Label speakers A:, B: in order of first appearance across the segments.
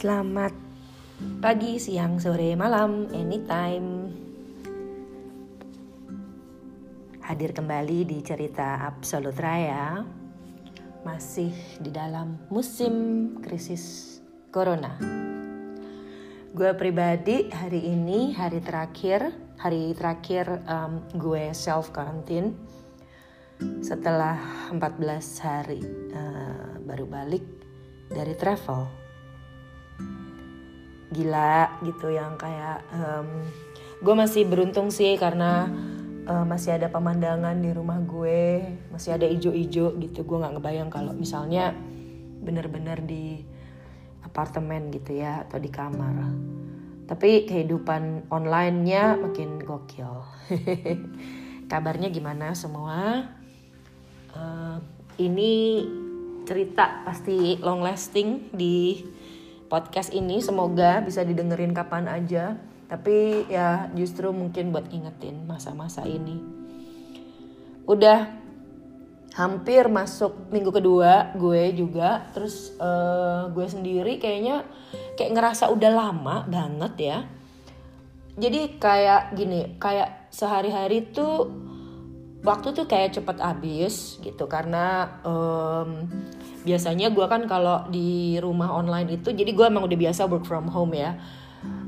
A: Selamat pagi, siang, sore, malam, anytime. Hadir kembali di cerita Absolut Raya. Masih di dalam musim krisis corona. Gue pribadi hari ini hari terakhir, hari terakhir um, gue self quarantine setelah 14 hari uh, baru balik dari travel gila gitu yang kayak um, gue masih beruntung sih karena uh, masih ada pemandangan di rumah gue masih ada ijo-ijo gitu. Gue nggak ngebayang kalau misalnya bener-bener di apartemen gitu ya atau di kamar. Tapi kehidupan online-nya makin gokil. Kabarnya gimana semua? Uh, ini cerita pasti long lasting di podcast ini semoga bisa didengerin kapan aja. Tapi ya justru mungkin buat ingetin masa-masa ini. Udah hampir masuk minggu kedua gue juga. Terus uh, gue sendiri kayaknya kayak ngerasa udah lama banget ya. Jadi kayak gini kayak sehari-hari tuh waktu tuh kayak cepet habis gitu. Karena um, biasanya gue kan kalau di rumah online itu jadi gue emang udah biasa work from home ya.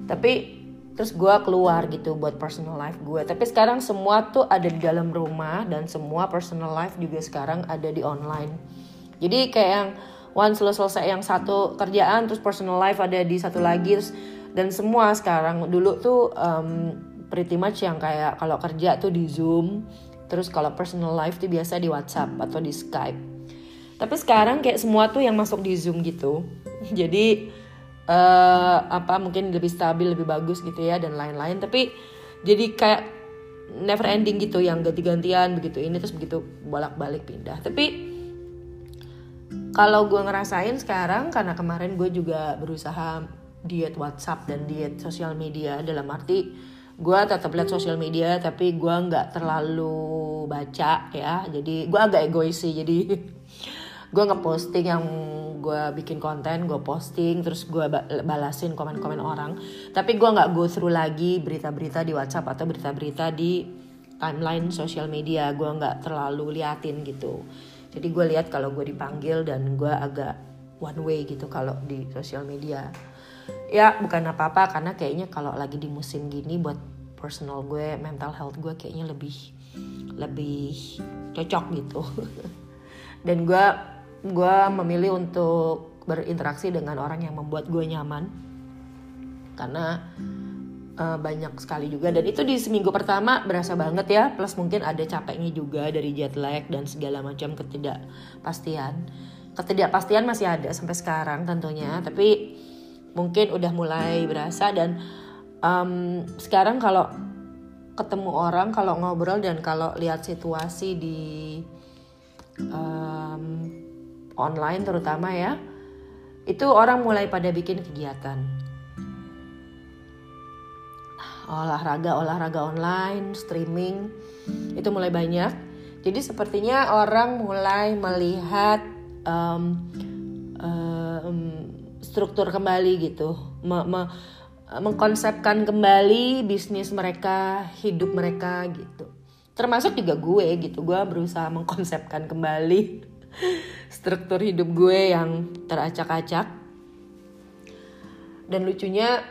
A: Tapi terus gue keluar gitu buat personal life gue tapi sekarang semua tuh ada di dalam rumah dan semua personal life juga sekarang ada di online. Jadi kayak yang once lo selesai yang satu kerjaan terus personal life ada di satu lagi terus dan semua sekarang. Dulu tuh um, pretty much yang kayak kalau kerja tuh di zoom Terus kalau personal life tuh biasa di WhatsApp atau di Skype. Tapi sekarang kayak semua tuh yang masuk di Zoom gitu. Jadi uh, apa mungkin lebih stabil, lebih bagus gitu ya dan lain-lain. Tapi jadi kayak never ending gitu yang ganti-gantian begitu ini terus begitu bolak-balik pindah. Tapi kalau gue ngerasain sekarang karena kemarin gue juga berusaha diet WhatsApp dan diet sosial media dalam arti gue tetap lihat sosial media tapi gue nggak terlalu baca ya jadi gue agak egois sih jadi gue ngeposting yang gue bikin konten gue posting terus gue balasin komen-komen orang. Tapi gue nggak go through lagi berita-berita di WhatsApp atau berita-berita di timeline sosial media. Gue nggak terlalu liatin gitu. Jadi gue lihat kalau gue dipanggil dan gue agak one way gitu kalau di sosial media. Ya bukan apa-apa karena kayaknya kalau lagi di musim gini buat personal gue mental health gue kayaknya lebih lebih cocok gitu. Dan gue gue memilih untuk berinteraksi dengan orang yang membuat gue nyaman. Karena uh, banyak sekali juga. Dan itu di seminggu pertama berasa banget ya. Plus mungkin ada capeknya juga dari jet lag dan segala macam ketidakpastian. Ketidakpastian masih ada sampai sekarang tentunya. Tapi mungkin udah mulai berasa dan um, sekarang kalau ketemu orang kalau ngobrol dan kalau lihat situasi di um, online terutama ya itu orang mulai pada bikin kegiatan. Olahraga olahraga online streaming itu mulai banyak. Jadi sepertinya orang mulai melihat um, um, struktur kembali gitu. Me, me, mengkonsepkan kembali bisnis mereka, hidup mereka gitu. Termasuk juga gue gitu, gue berusaha mengkonsepkan kembali struktur hidup gue yang teracak-acak. Dan lucunya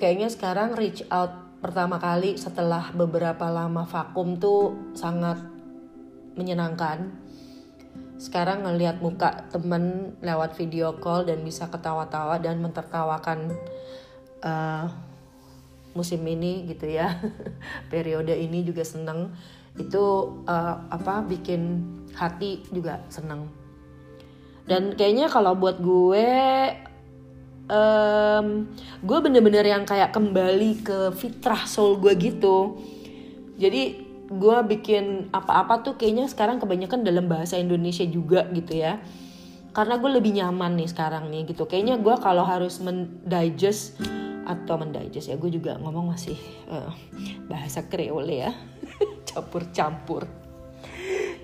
A: kayaknya sekarang reach out pertama kali setelah beberapa lama vakum tuh sangat menyenangkan. Sekarang ngelihat muka temen lewat video call dan bisa ketawa-tawa dan mentertawakan uh, musim ini gitu ya periode ini juga seneng itu uh, apa bikin hati juga seneng. Dan kayaknya kalau buat gue um, gue bener-bener yang kayak kembali ke fitrah soul gue gitu. Jadi gue bikin apa-apa tuh kayaknya sekarang kebanyakan dalam bahasa Indonesia juga gitu ya. Karena gue lebih nyaman nih sekarang nih gitu. Kayaknya gue kalau harus mendigest atau mendigest ya gue juga ngomong masih uh, bahasa kreole ya. Campur-campur.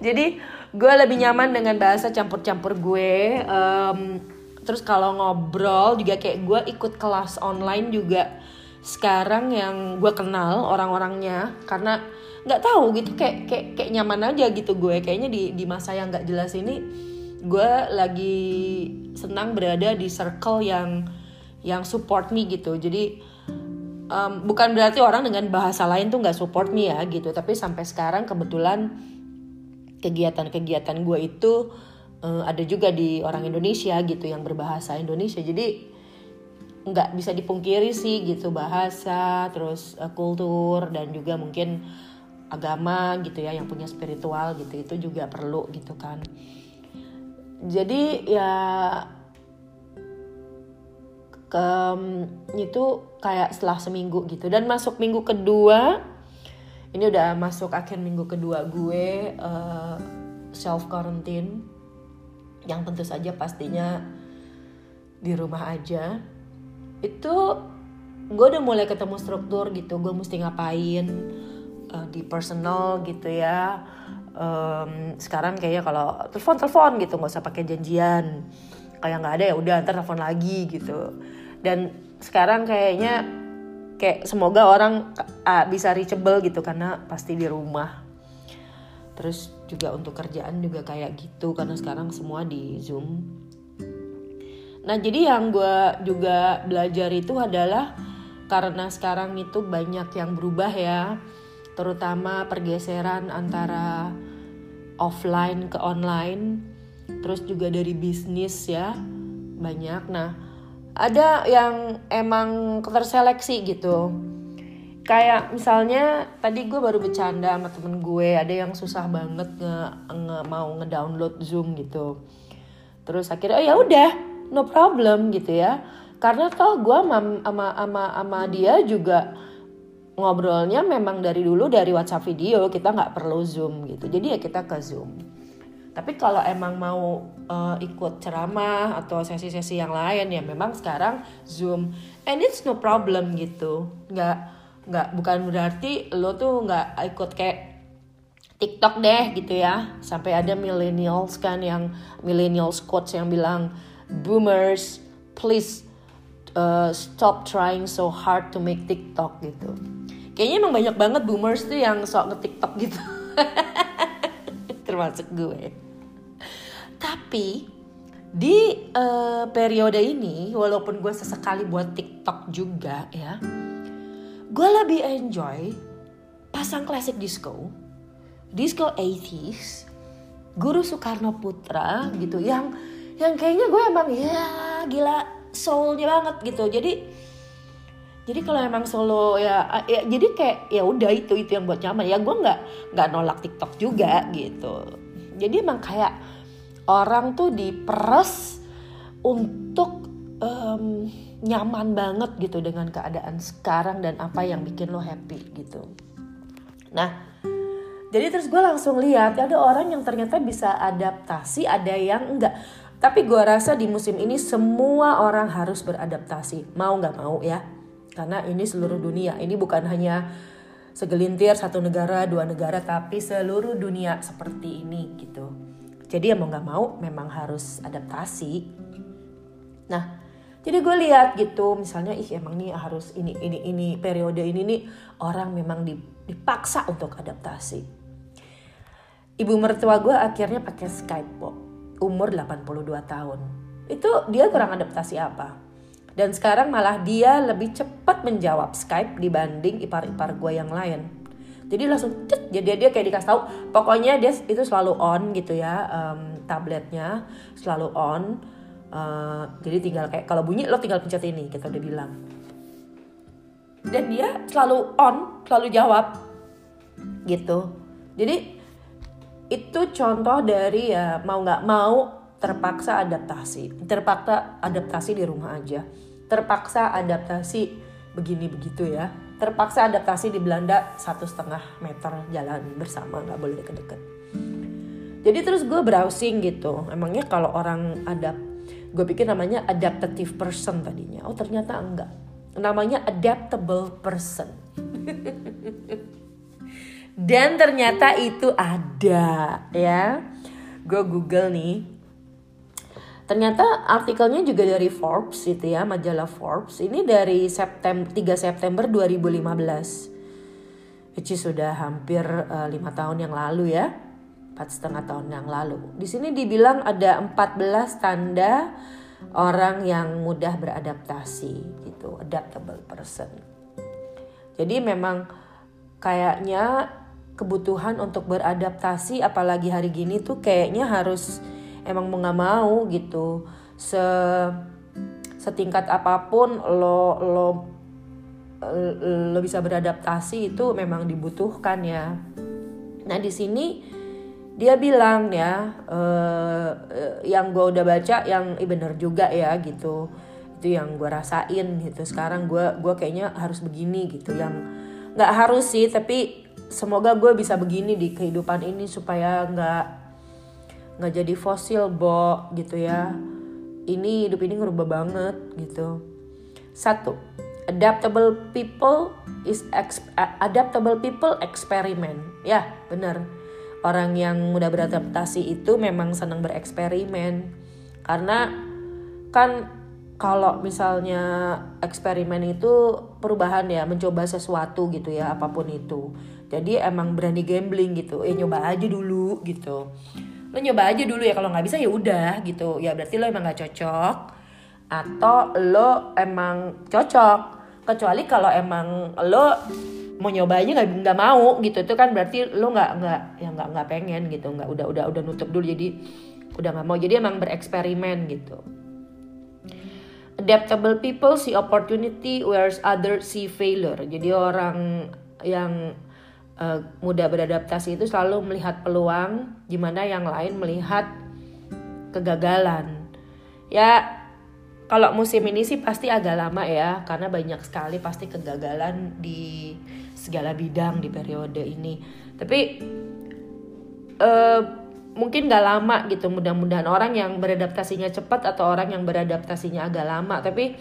A: Jadi gue lebih nyaman dengan bahasa campur-campur gue um, terus kalau ngobrol juga kayak gue ikut kelas online juga sekarang yang gue kenal orang-orangnya karena nggak tahu gitu kayak kayak kayak nyaman aja gitu gue. Kayaknya di di masa yang nggak jelas ini gue lagi senang berada di circle yang yang support me gitu. Jadi um, bukan berarti orang dengan bahasa lain tuh nggak support me ya gitu. Tapi sampai sekarang kebetulan kegiatan-kegiatan gue itu uh, ada juga di orang Indonesia gitu yang berbahasa Indonesia. Jadi nggak bisa dipungkiri sih gitu bahasa terus uh, kultur dan juga mungkin agama gitu ya yang punya spiritual gitu. Itu juga perlu gitu kan. Jadi ya ke itu kayak setelah seminggu gitu. Dan masuk minggu kedua ini udah masuk akhir minggu kedua gue uh, self quarantine yang tentu saja pastinya di rumah aja. Itu gue udah mulai ketemu struktur gitu. Gue mesti ngapain uh, di personal gitu ya. Um, sekarang kayaknya kalau telepon telepon gitu nggak usah pakai janjian kayak nggak ada ya udah ntar telepon lagi gitu. Dan sekarang kayaknya kayak semoga orang uh, bisa reachable gitu karena pasti di rumah. Terus juga untuk kerjaan juga kayak gitu karena sekarang semua di zoom. Nah jadi yang gue juga belajar itu adalah karena sekarang itu banyak yang berubah ya terutama pergeseran antara offline ke online terus juga dari bisnis ya banyak. Nah ada yang emang terseleksi gitu. Kayak misalnya tadi gue baru bercanda sama temen gue ada yang susah banget nge, nge mau ngedownload zoom gitu. Terus akhirnya oh ya udah no problem gitu ya. Karena toh gue sama ama ama ama dia juga ngobrolnya memang dari dulu dari WhatsApp video kita nggak perlu zoom gitu. Jadi ya kita ke zoom tapi kalau emang mau uh, ikut ceramah atau sesi-sesi yang lain ya memang sekarang zoom. And it's no problem gitu. Nggak nggak bukan berarti lo tuh nggak ikut kayak TikTok deh gitu ya. Sampai ada millennials kan yang millennials quotes yang bilang boomers please uh, stop trying so hard to make TikTok gitu. Kayaknya emang banyak banget boomers tuh yang sok nge TikTok gitu. Termasuk gue tapi di uh, periode ini walaupun gue sesekali buat TikTok juga ya gue lebih enjoy pasang klasik disco, disco 80s, Guru Soekarno Putra gitu yang yang kayaknya gue emang ya gila soulnya banget gitu. Jadi jadi kalau emang solo ya, ya jadi kayak ya udah itu itu yang buat nyaman ya gue nggak nggak nolak TikTok juga gitu. Jadi emang kayak orang tuh diperes untuk um, nyaman banget gitu dengan keadaan sekarang dan apa yang bikin lo happy gitu. Nah, jadi terus gue langsung lihat ada orang yang ternyata bisa adaptasi, ada yang enggak. Tapi gue rasa di musim ini semua orang harus beradaptasi, mau nggak mau ya. Karena ini seluruh dunia, ini bukan hanya segelintir satu negara, dua negara, tapi seluruh dunia seperti ini gitu. Jadi ya mau nggak mau memang harus adaptasi. Nah, jadi gue lihat gitu misalnya ih emang nih harus ini ini ini periode ini nih orang memang dipaksa untuk adaptasi. Ibu mertua gue akhirnya pakai Skype po umur 82 tahun. Itu dia kurang adaptasi apa? Dan sekarang malah dia lebih cepat menjawab Skype dibanding ipar-ipar gue yang lain jadi langsung cet, jadi dia kayak dikasih tahu. Pokoknya dia itu selalu on gitu ya um, tabletnya selalu on. Uh, jadi tinggal kayak kalau bunyi lo tinggal pencet ini kita udah bilang. Dan dia selalu on selalu jawab. Gitu. Jadi itu contoh dari ya mau nggak mau terpaksa adaptasi. Terpaksa adaptasi di rumah aja. Terpaksa adaptasi begini begitu ya terpaksa adaptasi di Belanda satu setengah meter jalan bersama nggak boleh deket-deket. Jadi terus gue browsing gitu. Emangnya kalau orang adapt gue pikir namanya adaptative person tadinya. Oh ternyata enggak. Namanya adaptable person. Dan ternyata itu ada ya. Gue google nih ternyata artikelnya juga dari Forbes itu ya majalah Forbes. Ini dari September 3 September 2015 which is sudah hampir uh, lima tahun yang lalu ya. Empat setengah tahun yang lalu. Di sini dibilang ada 14 tanda orang yang mudah beradaptasi gitu adaptable person. Jadi memang kayaknya kebutuhan untuk beradaptasi apalagi hari gini tuh kayaknya harus emang mau nggak mau gitu. Se setingkat apa pun lo lo lo bisa beradaptasi itu memang dibutuhkan ya. Nah di sini dia bilang ya uh, yang gue udah baca yang eh, bener juga ya gitu. Itu yang gue rasain gitu. Sekarang gue gue kayaknya harus begini gitu. Yang nggak harus sih tapi semoga gue bisa begini di kehidupan ini supaya nggak nggak jadi fosil bo gitu ya. Ini hidup ini ngerubah banget gitu. Satu adaptable people is adaptable people experiment. Ya bener orang yang mudah beradaptasi itu memang senang bereksperimen. Karena kan kalau misalnya eksperimen itu perubahan ya mencoba sesuatu gitu ya apa pun itu. Jadi emang berani gambling gitu. Eh nyoba aja dulu gitu lo nyoba aja dulu ya kalau nggak bisa ya udah gitu. Ya berarti lo emang nggak cocok atau lo emang cocok. Kecuali kalau emang lo mau nyoba aja nggak nggak mau gitu. Itu kan berarti lo nggak nggak ya nggak nggak pengen gitu. Nggak udah udah udah nutup dulu. Jadi udah nggak mau. Jadi emang bereksperimen gitu. Adaptable people see opportunity whereas others see failure. Jadi orang yang uh, mudah beradaptasi itu selalu melihat peluang, gimana yang lain melihat kegagalan. Ya kalau musim ini sih pasti agak lama ya, karena banyak sekali pasti kegagalan di segala bidang di periode ini. Tapi uh, mungkin gak lama gitu, mudah-mudahan orang yang beradaptasinya cepat atau orang yang beradaptasinya agak lama. Tapi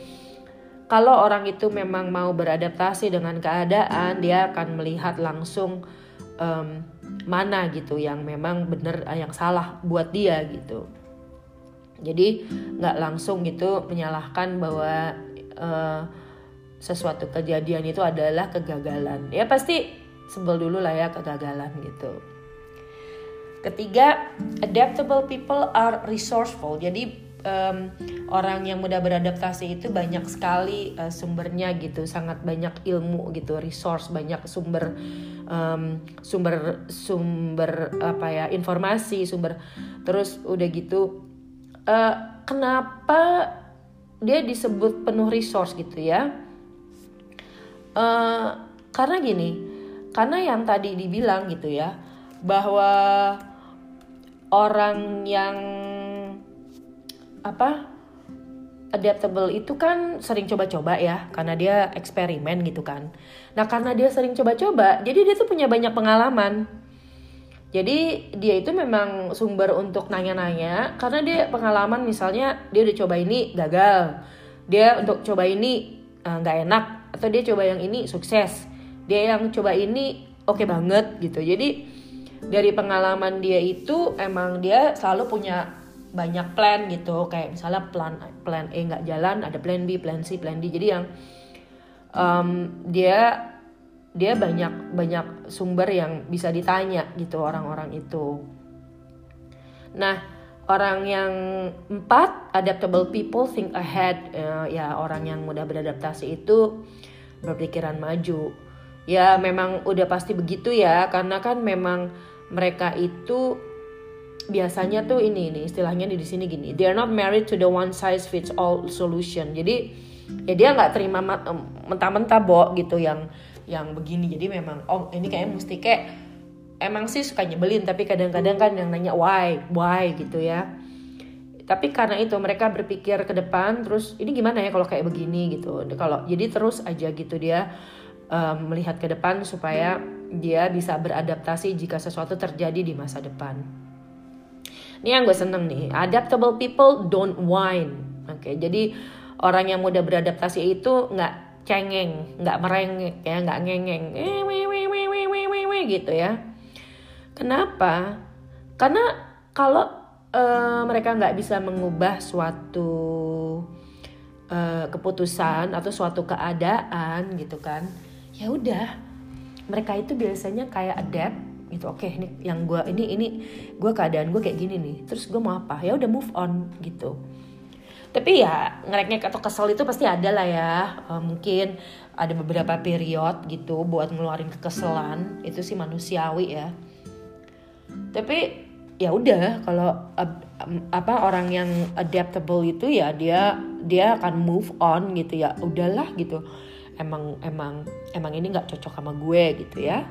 A: kalau orang itu memang mau beradaptasi dengan keadaan dia akan melihat langsung um, mana gitu yang memang benar yang salah buat dia gitu. Jadi nggak langsung gitu menyalahkan bahwa uh, sesuatu kejadian itu adalah kegagalan. Ya pasti sebel dulu lah ya kegagalan gitu. Ketiga adaptable people are resourceful. Jadi um, orang yang mudah beradaptasi itu banyak sekali uh, sumbernya gitu. Sangat banyak ilmu gitu resource banyak sumber um, sumber sumber apa ya informasi sumber. Terus udah gitu uh, kenapa dia disebut penuh resource gitu ya? Uh, karena gini karena yang tadi dibilang gitu ya bahwa orang yang apa adaptable itu kan sering coba-coba ya karena dia eksperimen gitu kan. Nah karena dia sering coba-coba jadi dia tuh punya banyak pengalaman. Jadi dia itu memang sumber untuk nanya-nanya karena dia pengalaman misalnya dia udah coba ini gagal. Dia untuk coba ini eh, nggak uh, enak atau dia coba yang ini sukses. Dia yang coba ini oke okay banget gitu. Jadi dari pengalaman dia itu emang dia selalu punya banyak plan gitu. Kayak misalnya plan plan E nggak jalan ada plan B plan C plan D. Jadi yang um, dia dia banyak banyak sumber yang bisa ditanya gitu orang-orang itu. Nah orang yang empat adaptable people think ahead. Uh, ya orang yang mudah beradaptasi itu berpikiran maju. Ya memang udah pasti begitu ya karena kan memang mereka itu biasanya tuh ini ini istilahnya di sini gini they are not married to the one size fits all solution. Jadi ya dia nggak terima mentah-mentah bo gitu yang yang begini. Jadi memang oh ini kayaknya mesti kayak emang sih suka nyebelin tapi kadang-kadang kan yang nanya why? Why? gitu ya. Tapi karena itu mereka berpikir ke depan terus ini gimana ya kalau kayak begini? gitu. Kalau jadi terus aja gitu dia um, melihat ke depan supaya dia bisa beradaptasi jika sesuatu terjadi di masa depan. Ini yang gue seneng nih. Adaptable people don't whine. Oke, okay, jadi orang yang mudah beradaptasi itu nggak cengeng, nggak merengek ya, nggak ngengeng, eh, gitu ya. Kenapa? Karena kalau uh, mereka nggak bisa mengubah suatu uh, keputusan atau suatu keadaan gitu kan ya udah mereka itu biasanya kayak adapt gitu oke okay, ini yang gue ini ini gue keadaan gue kayak gini nih terus gue mau apa? Ya udah move on gitu. Tapi ya ngerek atau kesel itu pasti ada lah ya uh, mungkin ada beberapa period gitu buat ngeluarin kekesalan itu sih manusiawi ya. Tapi ya udah kalau uh, apa orang yang adaptable itu ya dia dia akan move on gitu ya udahlah gitu. Emang emang emang ini nggak cocok sama gue gitu ya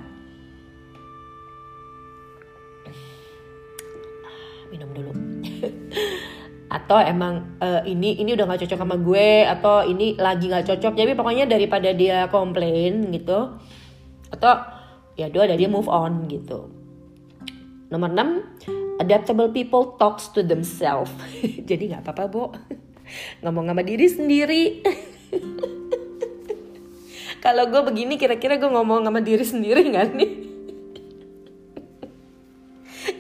A: minum dulu. Atau emang uh, ini ini udah nggak cocok sama gue atau ini lagi nggak cocok. Jadi pokoknya daripada dia komplain gitu atau ya dua ada dia move on gitu. Nomor 6 adaptable people talks to themselves. Jadi nggak apa-apa bu ngomong sama diri sendiri. Kalau gue begini kira-kira gue ngomong sama diri sendiri nggak nih?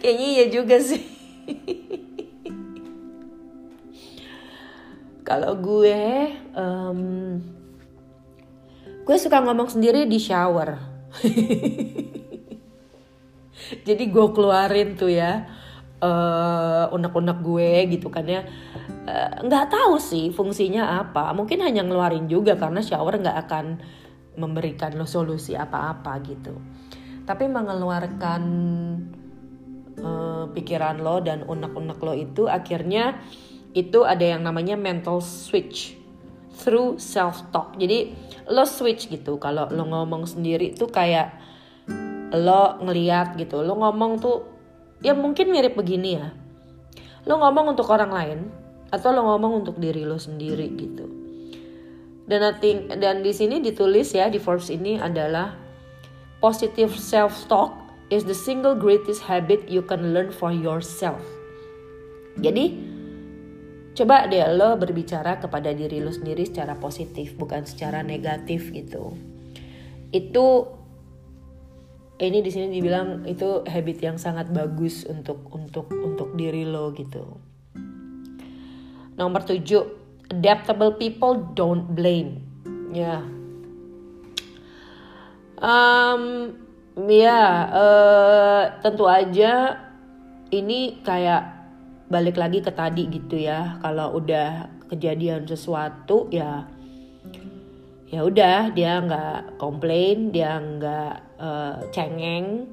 A: Kayaknya iya juga sih kalau gue um, gue suka ngomong sendiri di shower. Jadi gue keluarin tuh ya uh, unek-unek gue gitu kan ya. Uh, nggak tahu sih fungsinya apa. Mungkin hanya ngeluarin juga karena shower nggak akan memberikan lo solusi apa-apa gitu. Tapi mengeluarkan uh, pikiran lo dan unek-unek lo itu akhirnya itu ada yang namanya mental switch through self talk. Jadi lo switch gitu kalau lo ngomong sendiri tuh kayak lo ngeliat gitu. Lo ngomong tuh ya mungkin mirip begini ya. Lo ngomong untuk orang lain atau lo ngomong untuk diri lo sendiri gitu. Dan dan di sini ditulis ya di Forbes ini adalah positive self talk is the single greatest habit you can learn for yourself. Jadi Coba deh lo berbicara kepada diri lo sendiri secara positif, bukan secara negatif gitu. Itu ini di sini dibilang itu habit yang sangat bagus untuk untuk untuk diri lo gitu. Nomor tujuh, adaptable people don't blame. Ya. Yeah. Um, ya, uh, tentu aja ini kayak balik lagi ke tadi gitu ya. Kalau udah kejadian sesuatu ya ya udah dia nggak komplain dia nggak uh, cengeng.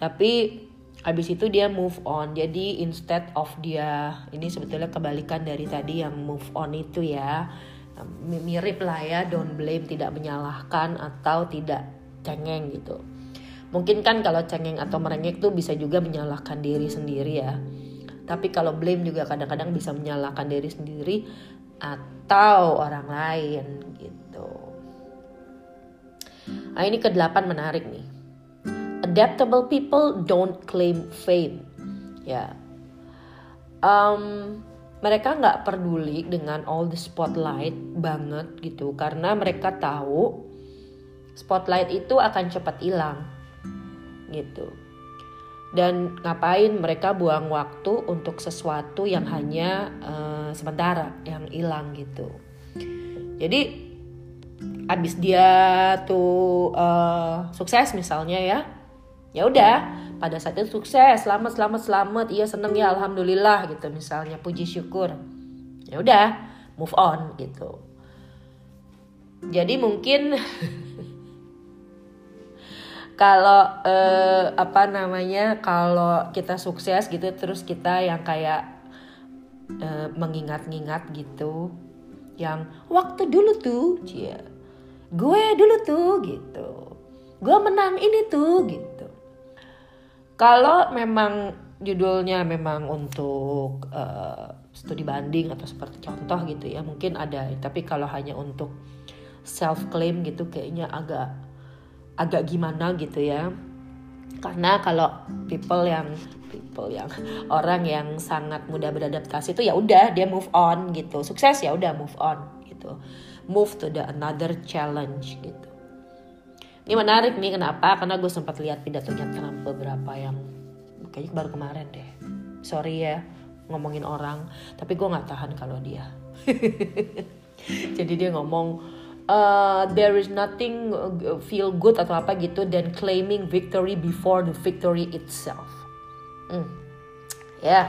A: Tapi habis itu dia move on. Jadi instead of dia ini sebetulnya kebalikan dari tadi yang move on itu ya. Mirip lah ya don't blame tidak menyalahkan atau tidak cengeng gitu mungkin kan kalau cengeng atau merengek tuh bisa juga menyalahkan diri sendiri ya tapi kalau blame juga kadang-kadang bisa menyalahkan diri sendiri atau orang lain gitu. Nah ini ke delapan menarik nih. Adaptable people don't claim fame. Ya. Um, mereka nggak peduli dengan all the spotlight banget gitu karena mereka tahu spotlight itu akan cepat hilang gitu. Dan ngapain mereka buang waktu untuk sesuatu yang hanya uh, sementara yang hilang gitu. Jadi abis dia tuh uh, sukses misalnya ya ya udah pada saat itu sukses selamat selamat selamat iya seneng ya alhamdulillah gitu misalnya puji syukur. Ya udah move on gitu. Jadi mungkin kalau uh, apa namanya kalau kita sukses gitu terus kita yang kayak uh, mengingat-ingat gitu yang waktu dulu tuh cia gue dulu tuh gitu gue menang ini tuh gitu. Kalau memang judulnya memang untuk uh, studi banding atau seperti contoh gitu ya mungkin ada tapi kalau hanya untuk self claim gitu kayaknya agak agak gimana gitu ya. Karena kalau people yang people yang orang yang sangat mudah beradaptasi itu ya udah dia move on gitu. Sukses ya udah move on gitu. Move to the another challenge gitu. Ini menarik nih kenapa? Karena gue sempat lihat pidatonya Trump beberapa yang kayaknya baru kemarin deh. Sorry ya ngomongin orang. Tapi gue nggak tahan kalau dia. Jadi dia ngomong uh, there is nothing uh, feel good atau apa gitu dan claiming victory before the victory itself. Hmm. ya yeah.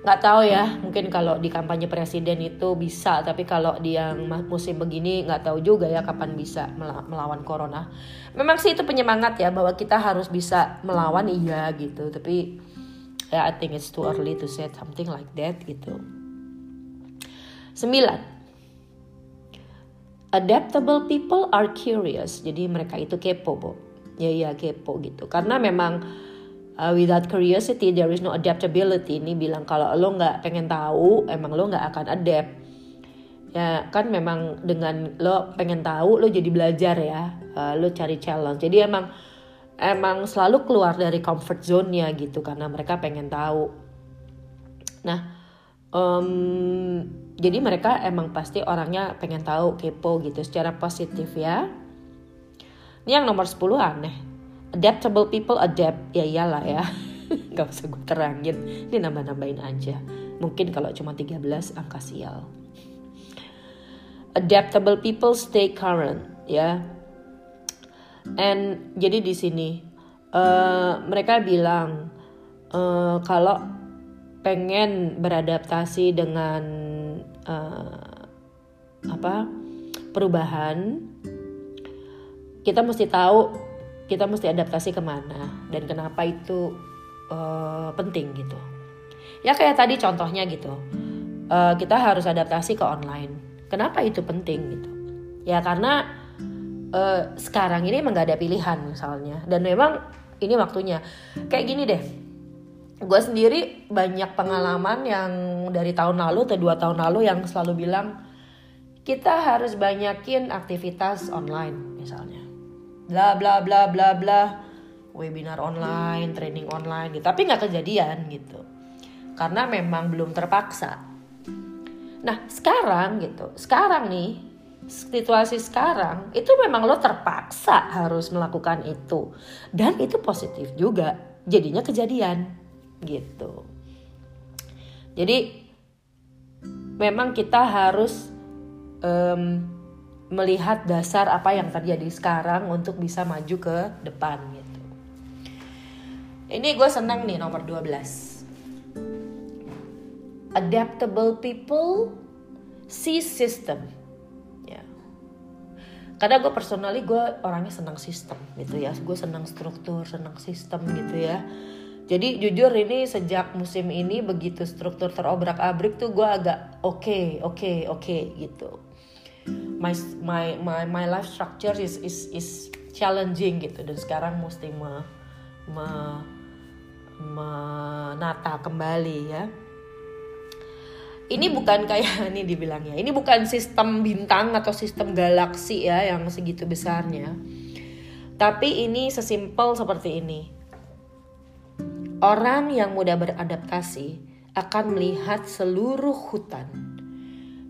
A: Nggak tahu ya mungkin kalau di kampanye presiden itu bisa tapi kalau di yang musim begini nggak tahu juga ya kapan bisa melawan corona. Memang sih itu penyemangat ya bahwa kita harus bisa melawan iya gitu. Tapi ya I think it's too early to say something like that gitu. Sembilan adaptable people are curious. Jadi mereka itu kepo bo. Ya ya kepo gitu. Karena memang uh, without curiosity there is no adaptability. Ini bilang kalau lo nggak pengen tahu emang lo nggak akan adapt. Ya kan memang dengan lo pengen tahu lo jadi belajar ya. Uh, lo cari challenge. Jadi emang emang selalu keluar dari comfort zone-nya gitu karena mereka pengen tahu. Nah um, jadi mereka emang pasti orangnya pengen tahu kepo gitu secara positif ya. Ini yang nomor 10 aneh. Adaptable people adapt. Ya iyalah ya. Nggak usah gue terangin. Ini nambah-nambahin aja. Mungkin kalau cuma 13 angka sial adaptable people stay current ya. And jadi di sini uh, mereka bilang uh, kalau pengen beradaptasi dengan uh, apa perubahan kita mesti tahu kita mesti adaptasi ke mana dan kenapa itu uh, penting gitu. Ya kayak tadi contohnya gitu uh, kita harus adaptasi ke online. Kenapa itu penting gitu? Ya karena uh, sekarang ini emang gak ada pilihan misalnya. Dan memang ini waktunya. Kayak gini deh gue sendiri banyak pengalaman yang dari tahun lalu atau dua tahun lalu yang selalu bilang kita harus banyakin aktivitas online misalnya bla bla bla bla bla webinar online, training online gitu. Tapi nggak kejadian gitu. Karena memang belum terpaksa. Nah, sekarang gitu. Sekarang nih situasi sekarang itu memang lo terpaksa harus melakukan itu. Dan itu positif juga. Jadinya kejadian gitu. Jadi memang kita harus um, melihat dasar apa yang terjadi sekarang untuk bisa maju ke depan gitu. Ini gue seneng nih nomor 12. Adaptable people see system. Ya. Karena gue personally gue orangnya senang sistem gitu ya. Gue senang struktur, senang sistem gitu ya. Jadi jujur ini sejak musim ini begitu struktur terobrak-abrik tuh gue agak oke, okay, oke, okay, oke okay, gitu. My my my my life structure is is is challenging gitu. Dan sekarang mesti me, me, menata kembali ya. Ini bukan kayak ini dibilangnya ini bukan sistem bintang atau sistem galaksi ya yang segitu besarnya. Tapi ini sesimpel seperti ini orang yang mudah beradaptasi akan melihat seluruh hutan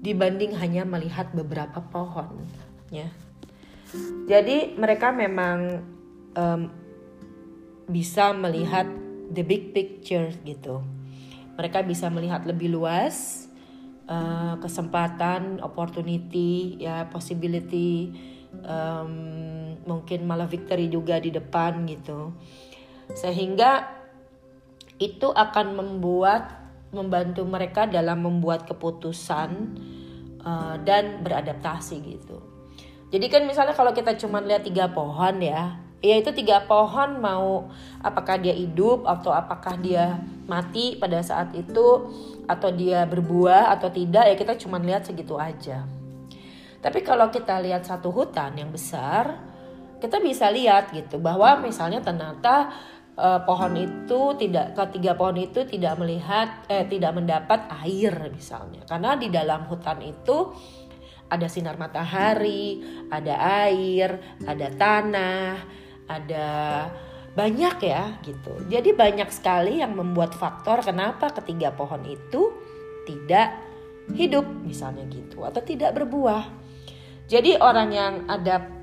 A: dibanding hanya melihat beberapa pohon ya jadi mereka memang um, bisa melihat the big picture gitu. Mereka bisa melihat lebih luas uh, kesempatan opportunity ya possibility um, mungkin malah victory juga di depan gitu. Sehingga itu akan membuat membantu mereka dalam membuat keputusan uh, dan beradaptasi gitu. Jadi kan misalnya kalau kita cuma lihat tiga pohon ya, ya itu tiga pohon mau apakah dia hidup atau apakah dia mati pada saat itu atau dia berbuah atau tidak ya kita cuma lihat segitu aja. Tapi kalau kita lihat satu hutan yang besar, kita bisa lihat gitu bahwa misalnya ternyata uh, pohon itu tidak ketiga pohon itu tidak melihat eh tidak mendapat air misalnya karena di dalam hutan itu ada sinar matahari, ada air, ada tanah, ada banyak ya gitu. Jadi banyak sekali yang membuat faktor kenapa ketiga pohon itu tidak hidup misalnya gitu atau tidak berbuah. Jadi orang yang ada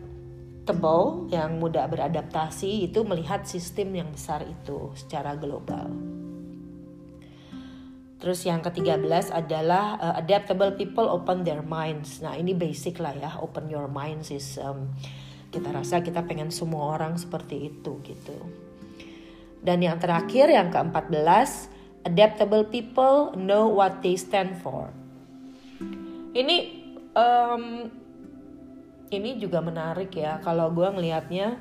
A: tebal yang mudah beradaptasi itu melihat sistem yang besar itu secara global. Terus yang ke-13 adalah uh, adaptable people open their minds. Nah, ini basic lah ya, open your minds is kita rasa kita pengen semua orang seperti itu gitu. Dan yang terakhir yang ke-14, adaptable people know what they stand for. Ini um, ini juga menarik ya kalau gue ngelihatnya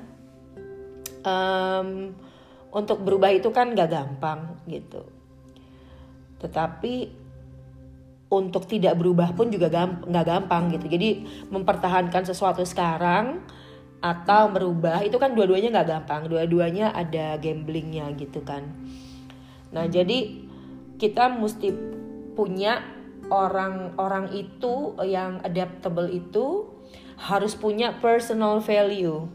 A: um, untuk berubah itu kan gak gampang gitu. Tetapi untuk tidak berubah pun juga nggak gampang gitu. Jadi mempertahankan sesuatu sekarang atau merubah itu kan dua-duanya nggak gampang. Dua-duanya ada gamblingnya gitu kan. Nah jadi kita mesti punya orang-orang itu yang adaptable itu harus punya personal value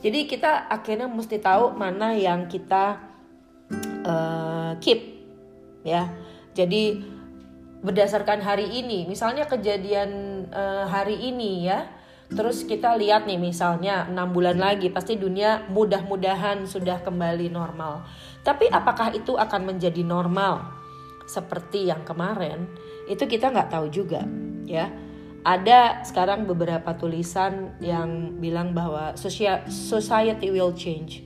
A: jadi kita akhirnya mesti tahu mana yang kita uh, keep ya jadi berdasarkan hari ini, misalnya kejadian uh, hari ini ya, terus kita lihat nih misalnya enam bulan lagi pasti dunia mudah-mudahan sudah kembali normal. Tapi apakah itu akan menjadi normal seperti yang kemarin? Itu kita nggak tahu juga ya. Ada sekarang beberapa tulisan yang bilang bahwa society will change.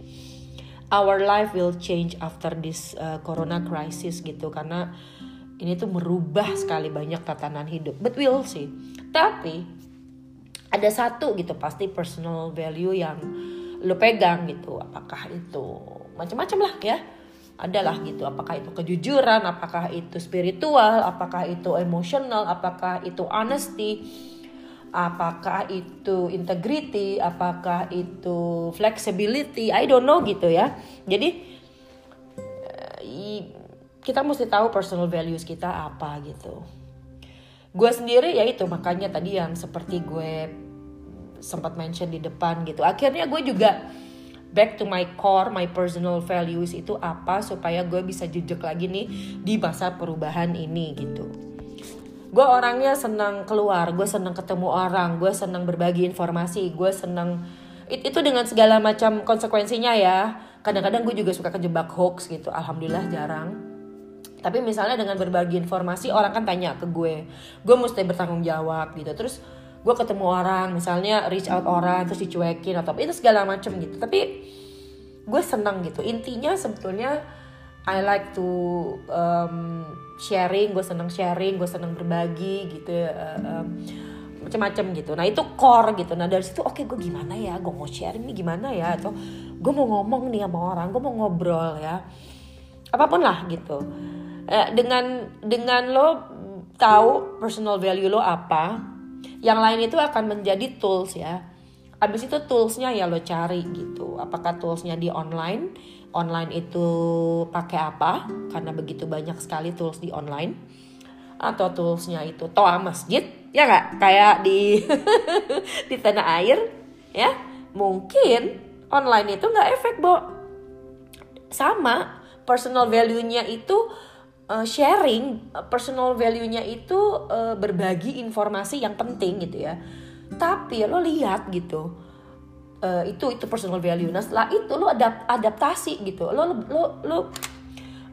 A: Our life will change after this uh, corona crisis gitu. Karena ini tuh merubah sekali banyak tatanan hidup. But we'll see. Tapi ada satu gitu pasti personal value yang lo pegang gitu. Apakah itu macam-macam lah ya adalah gitu apakah itu kejujuran apakah itu spiritual apakah itu emosional apakah itu honesty apakah itu integrity, apakah itu flexibility, I don't know gitu ya. Jadi eh, kita mesti tahu personal values kita apa gitu. Gue sendiri ya itu makanya tadi yang seperti gue sempat mention di depan gitu. Akhirnya gue juga back to my core, my personal values itu apa supaya gue bisa jejak lagi nih di masa perubahan ini gitu. Gue orangnya senang keluar gue senang ketemu orang gue senang berbagi informasi gue senang It, itu dengan segala macam konsekuensinya ya. Kadang-kadang gue juga suka kejebak hoax gitu alhamdulillah jarang. Tapi misalnya dengan berbagi informasi orang kan tanya ke gue gue mesti bertanggung jawab gitu. Terus gue ketemu orang misalnya reach out orang terus dicuekin atau itu segala macam gitu tapi gue senang gitu intinya sebetulnya I like to um, sharing, gue seneng sharing, gue seneng berbagi gitu, um, macam-macam gitu. Nah itu core gitu. Nah dari situ oke okay, gue gimana ya, gue mau sharing nih gimana ya, atau gue mau ngomong nih sama orang, gue mau ngobrol ya, apa pun lah gitu. Eh, dengan dengan lo tahu personal value lo apa, yang lain itu akan menjadi tools ya. Abis itu toolsnya ya lo cari gitu. Apakah toolsnya di online? online itu pakai apa karena begitu banyak sekali tools di online atau toolsnya itu toa masjid ya nggak kayak di di tanah air ya mungkin online itu nggak efek bo sama personal value-nya itu uh, sharing personal value-nya itu uh, berbagi informasi yang penting gitu ya. Tapi lo lihat gitu uh, itu itu personal value. Nah setelah itu lo adapt adaptasi gitu. Lo lo lo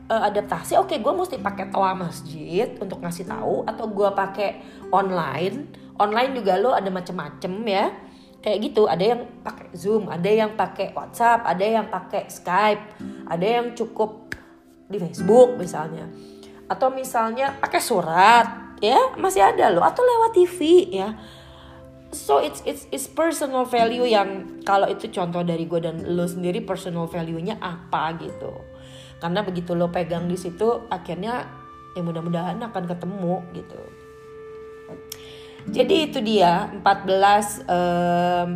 A: uh, adaptasi oke okay, gue mesti pakai toa masjid untuk ngasih tahu atau gue pakai online. Online juga lo ada macem-macem ya. Kayak gitu ada yang pakai zoom ada yang pakai whatsapp ada yang pakai skype ada yang cukup di facebook misalnya. Atau misalnya pakai surat ya masih ada lo atau lewat tv ya. So it's it's it's personal value yang kalau itu contoh dari gue dan lo sendiri personal value-nya apa gitu. Karena begitu lo pegang di situ akhirnya ya mudah-mudahan akan ketemu gitu. Jadi itu dia 14 um,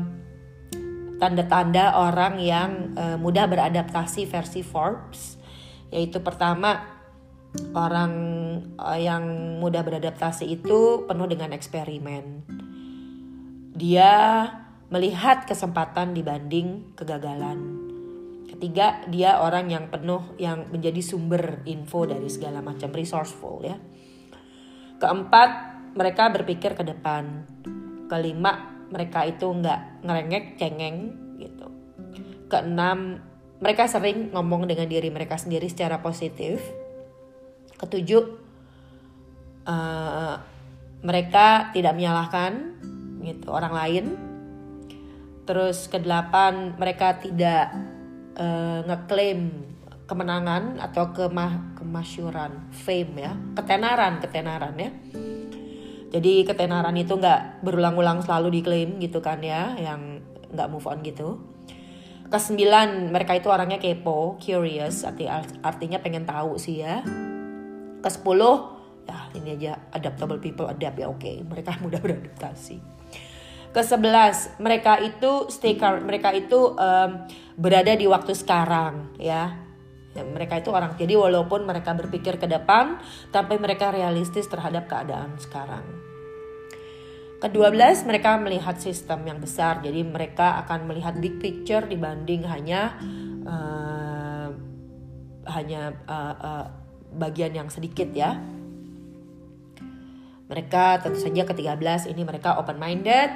A: tanda-tanda orang yang uh, mudah beradaptasi versi Forbes yaitu pertama orang uh, yang mudah beradaptasi itu penuh dengan eksperimen dia melihat kesempatan dibanding kegagalan. Ketiga, dia orang yang penuh yang menjadi sumber info dari segala macam resourceful ya. Keempat, mereka berpikir ke depan. Kelima, mereka itu nggak ngerengek cengeng gitu. Keenam, mereka sering ngomong dengan diri mereka sendiri secara positif. Ketujuh, uh, mereka tidak menyalahkan gitu orang lain. Terus kedelapan mereka tidak uh, ngeklaim kemenangan atau kemah kemasyuran fame ya. Ketenaran ketenaran ya. Jadi ketenaran itu nggak berulang-ulang selalu diklaim gitu kan ya yang nggak move on gitu kesembilan mereka itu orangnya kepo curious arti artinya pengen tahu sih ya ke sepuluh ya ini aja adaptable people adapt ya oke okay. mereka mudah beradaptasi ke sebelas mereka itu stay current mereka itu um, berada di waktu sekarang ya Ya, mereka itu orang jadi walaupun mereka berpikir ke depan, tapi mereka realistis terhadap keadaan sekarang. Kedua belas mereka melihat sistem yang besar, jadi mereka akan melihat big picture dibanding hanya uh, hanya uh, uh, bagian yang sedikit ya. Mereka tentu saja ke-13 ini mereka open minded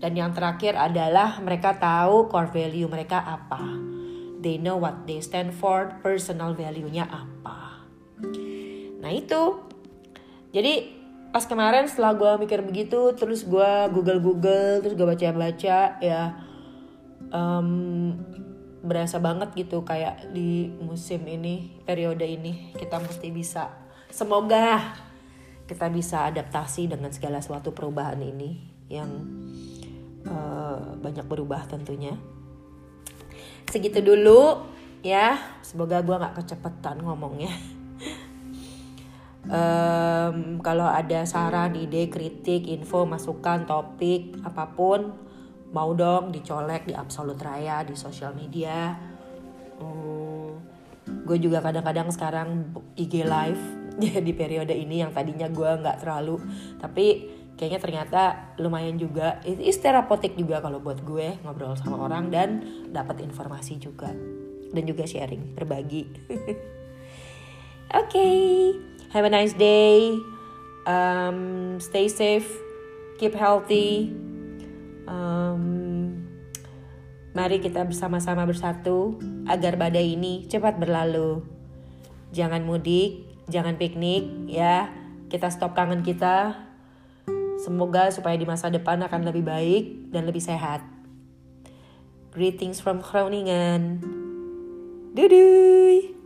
A: dan yang terakhir adalah mereka tahu core value mereka apa they know what they stand for, personal value-nya apa. Nah itu, jadi pas kemarin setelah gue mikir begitu, terus gue google-google, terus gue baca-baca, ya um, berasa banget gitu kayak di musim ini, periode ini kita mesti bisa, semoga kita bisa adaptasi dengan segala suatu perubahan ini yang uh, banyak berubah tentunya. Segitu dulu ya. Semoga gue nggak kecepetan ngomongnya um, kalau ada saran ide kritik info masukan topik apa pun mau dong dicolek di absolut raya di sosial media. Um, gue juga kadang-kadang sekarang IG live di periode ini yang tadinya gue nggak terlalu tapi kayaknya ternyata lumayan juga. Itu is terapeutik juga kalau buat gue ngobrol sama orang dan dapat informasi juga. Dan juga sharing berbagi. Oke. okay. Have a nice day um, stay safe keep healthy um, mari kita bersama-sama bersatu agar badai ini cepat berlalu jangan mudik jangan piknik ya kita stop kangen kita Semoga supaya di masa depan akan lebih baik dan lebih sehat. Greetings from Groningen. Dudui.